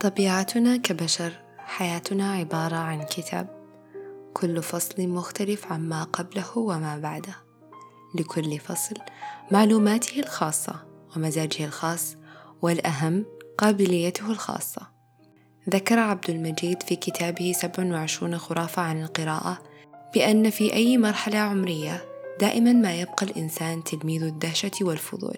طبيعتنا كبشر حياتنا عبارة عن كتاب. كل فصل مختلف عما قبله وما بعده. لكل فصل معلوماته الخاصة ومزاجه الخاص والأهم قابليته الخاصة. ذكر عبد المجيد في كتابه 27 خرافة عن القراءة بأن في أي مرحلة عمرية دائما ما يبقى الإنسان تلميذ الدهشة والفضول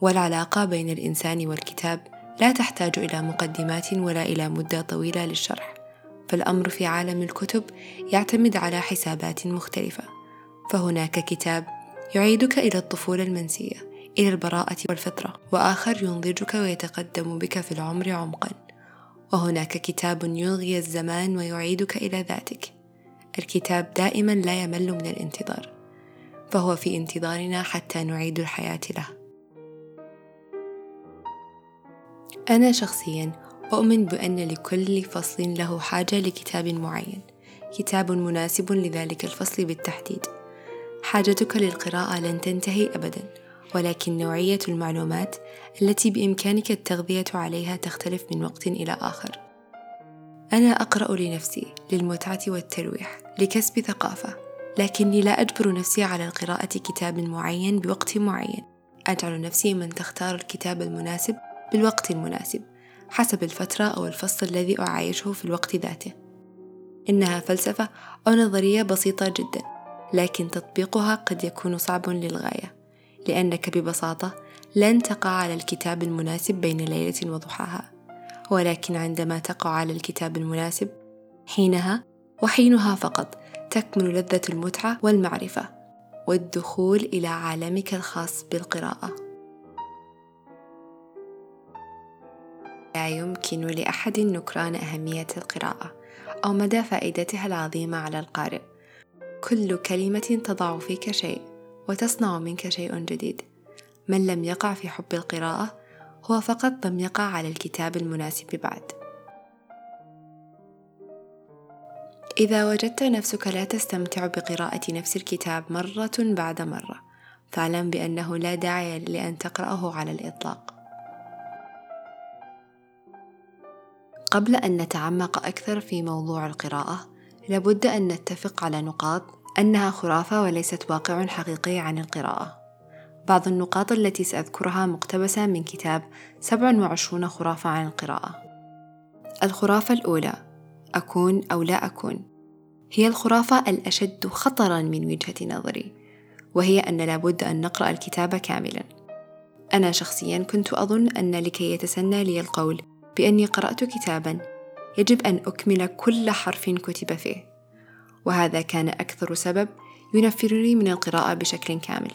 والعلاقة بين الإنسان والكتاب لا تحتاج إلى مقدمات ولا إلى مدة طويلة للشرح فالأمر في عالم الكتب يعتمد على حسابات مختلفة فهناك كتاب يعيدك إلى الطفولة المنسية إلى البراءة والفطرة وآخر ينضجك ويتقدم بك في العمر عمقا. وهناك كتاب يلغي الزمان ويعيدك إلى ذاتك. الكتاب دائما لا يمل من الانتظار فهو في انتظارنا حتى نعيد الحياة له. أنا شخصيا أؤمن بأن لكل فصل له حاجة لكتاب معين كتاب مناسب لذلك الفصل بالتحديد. حاجتك للقراءة لن تنتهي أبدا. ولكن نوعية المعلومات التي بإمكانك التغذية عليها تختلف من وقت إلى آخر. أنا أقرأ لنفسي للمتعة والترويح لكسب ثقافة لكني لا أجبر نفسي على قراءة كتاب معين بوقت معين. أجعل نفسي من تختار الكتاب المناسب بالوقت المناسب حسب الفترة أو الفصل الذي أعايشه في الوقت ذاته. إنها فلسفة أو نظرية بسيطة جدا لكن تطبيقها قد يكون صعب للغاية. لأنك ببساطة لن تقع على الكتاب المناسب بين ليلة وضحاها ولكن عندما تقع على الكتاب المناسب حينها وحينها فقط تكمن لذة المتعة والمعرفة والدخول إلى عالمك الخاص بالقراءة. لا يمكن لأحد نكران أهمية القراءة أو مدى فائدتها العظيمة على القارئ. كل كلمة تضع فيك شيء. وتصنع منك شيء جديد. من لم يقع في حب القراءة هو فقط لم يقع على الكتاب المناسب بعد. إذا وجدت نفسك لا تستمتع بقراءة نفس الكتاب مرة بعد مرة فاعلم بأنه لا داعي لأن تقرأه على الإطلاق. قبل أن نتعمق أكثر في موضوع القراءة لابد أن نتفق على نقاط أنها خرافة وليست واقع حقيقي عن القراءة. بعض النقاط التي سأذكرها مقتبسة من كتاب 27 خرافة عن القراءة. الخرافة الأولى أكون أو لا أكون. هي الخرافة الأشد خطرا من وجهة نظري وهي أن لابد أن نقرأ الكتاب كاملا. أنا شخصيا كنت أظن أن لكي يتسنى لي القول بأني قرأت كتابا يجب أن أكمل كل حرف كتب فيه. وهذا كان أكثر سبب ينفرني من القراءة بشكل كامل.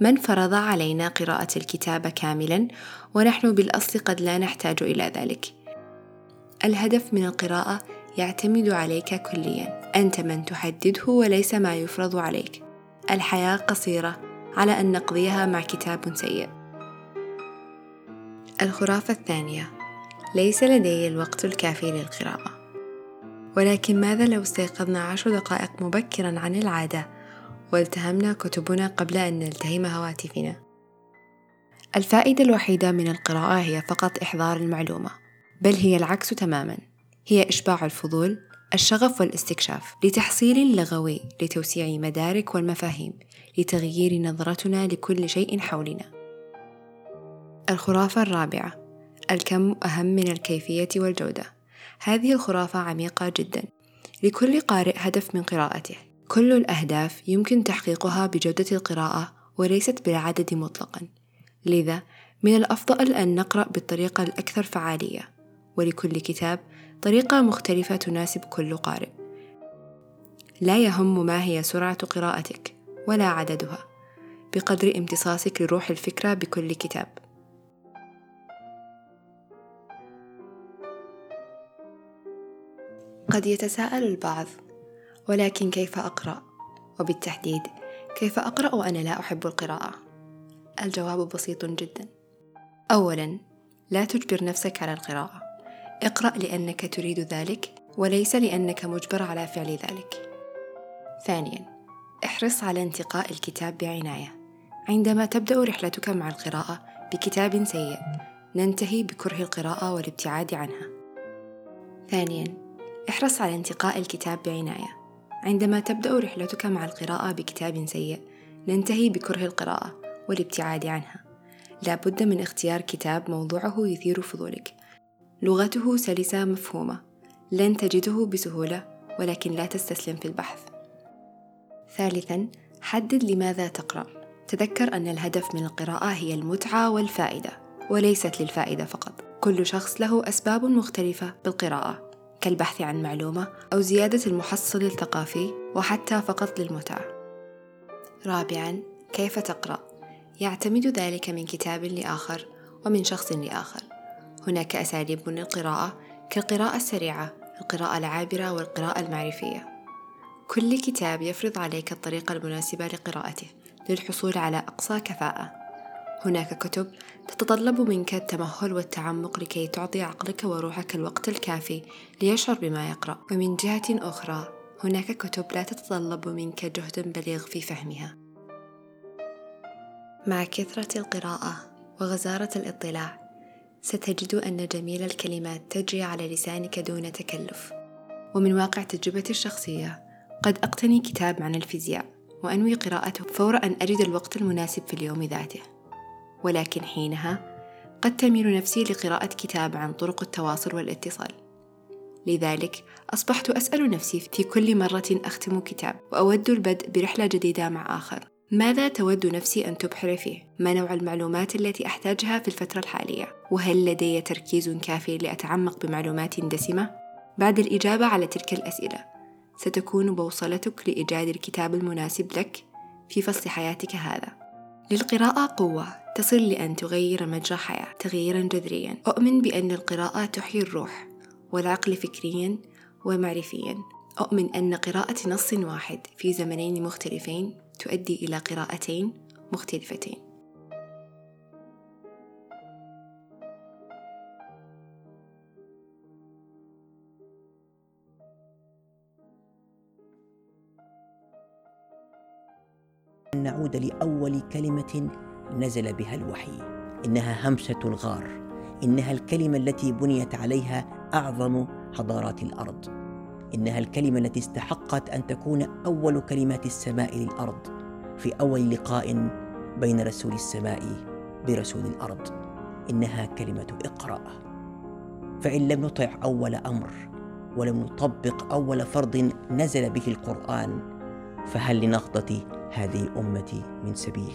من فرض علينا قراءة الكتاب كاملا ونحن بالأصل قد لا نحتاج إلى ذلك. الهدف من القراءة يعتمد عليك كليا. أنت من تحدده وليس ما يفرض عليك. الحياة قصيرة على أن نقضيها مع كتاب سيء. الخرافة الثانية. ليس لدي الوقت الكافي للقراءة. ولكن ماذا لو استيقظنا عشر دقائق مبكرا عن العادة؟ والتهمنا كتبنا قبل أن نلتهم هواتفنا. الفائدة الوحيدة من القراءة هي فقط إحضار المعلومة بل هي العكس تماما. هي إشباع الفضول الشغف والاستكشاف لتحصيل لغوي لتوسيع مدارك والمفاهيم لتغيير نظرتنا لكل شيء حولنا. الخرافة الرابعة الكم أهم من الكيفية والجودة. هذه الخرافة عميقة جدا. لكل قارئ هدف من قراءته. كل الأهداف يمكن تحقيقها بجودة القراءة وليست بالعدد مطلقا. لذا من الأفضل أن نقرأ بالطريقة الأكثر فعالية. ولكل كتاب طريقة مختلفة تناسب كل قارئ. لا يهم ما هي سرعة قراءتك ولا عددها. بقدر امتصاصك لروح الفكرة بكل كتاب. قد يتساءل البعض ولكن كيف أقرأ وبالتحديد كيف أقرأ وأنا لا أحب القراءة الجواب بسيط جدا اولا لا تجبر نفسك على القراءة اقرأ لأنك تريد ذلك وليس لأنك مجبر على فعل ذلك. ثانياً، احرص على انتقاء الكتاب بعناية. عندما تبدأ رحلتك مع القراءة بكتاب سيء، ننتهي بكره القراءة والابتعاد عنها. ثانياً، احرص على انتقاء الكتاب بعناية. عندما تبدأ رحلتك مع القراءة بكتاب سيء، ننتهي بكره القراءة والابتعاد عنها. لا بد من اختيار كتاب موضوعه يثير فضولك. لغته سلسة مفهومة. لن تجده بسهولة ولكن لا تستسلم في البحث. ثالثا حدد لماذا تقرأ. تذكر أن الهدف من القراءة هي المتعة والفائدة وليست للفائدة فقط. كل شخص له أسباب مختلفة بالقراءة. كالبحث عن معلومة أو زيادة المحصل الثقافي وحتى فقط للمتعة. رابعا كيف تقرأ؟ يعتمد ذلك من كتاب لآخر ومن شخص لآخر. هناك أساليب للقراءة كالقراءة السريعة القراءة العابرة والقراءة المعرفية. كل كتاب يفرض عليك الطريقة المناسبة لقراءته للحصول على أقصى كفاءة. هناك كتب تتطلب منك التمهل والتعمق لكي تعطي عقلك وروحك الوقت الكافي ليشعر بما يقرأ. ومن جهة أخرى هناك كتب لا تتطلب منك جهد بليغ في فهمها. مع كثرة القراءة وغزارة الاطلاع ستجد أن جميل الكلمات تجري على لسانك دون تكلف. ومن واقع تجربتي الشخصية قد أقتني كتاب عن الفيزياء وأنوي قراءته فور أن أجد الوقت المناسب في اليوم ذاته. ولكن حينها قد تميل نفسي لقراءة كتاب عن طرق التواصل والاتصال لذلك أصبحت أسأل نفسي في كل مرة أختم كتاب وأود البدء برحلة جديدة مع آخر ماذا تود نفسي أن تبحر فيه؟ ما نوع المعلومات التي أحتاجها في الفترة الحالية؟ وهل لدي تركيز كافي لأتعمق بمعلومات دسمة؟ بعد الإجابة على تلك الأسئلة ستكون بوصلتك لإيجاد الكتاب المناسب لك في فصل حياتك هذا للقراءة قوة. تصل لأن تغير مجرى حياة. تغييرا جذريا. أؤمن بأن القراءة تحيي الروح والعقل فكريا ومعرفيا. أؤمن أن قراءة نص واحد في زمنين مختلفين تؤدي إلى قراءتين مختلفتين. نعود لأول كلمة نزل بها الوحي. إنها همسة الغار. إنها الكلمة التي بنيت عليها أعظم حضارات الأرض. إنها الكلمة التي استحقت أن تكون أول كلمات السماء للأرض في أول لقاء بين رسول السماء برسول الأرض. إنها كلمة اقرأ فإن لم نطع أول أمر ولم نطبق أول فرض نزل به القرآن فهل لنهضة هذه الأمة من سبيل؟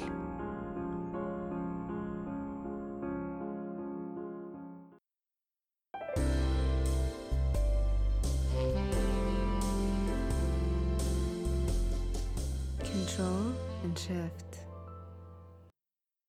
control and shift.